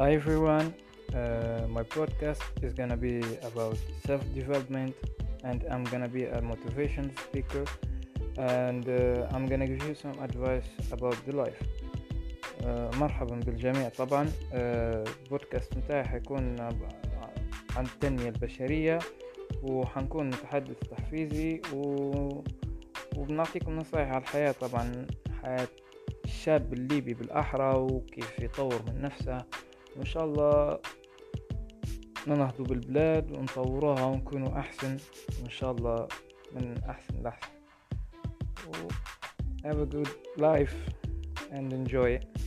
Hi everyone, uh, my podcast is gonna be about self development, and I'm gonna be a motivation speaker, and uh, I'm gonna give you some advice about the life. Uh, مرحبا بالجميع. طبعا البودكاست متاعي حيكون عن التنمية البشرية وحنكون متحدث تحفيزي و... وبنعطيكم نصائح على الحياة. طبعا حياة الشاب الليبي بالأحرى وكيف يطور من نفسه. وإن شاء الله ننهضوا بالبلاد ونطوروها ونكونوا أحسن وإن شاء الله من أحسن لأحسن Have a good life and enjoy it.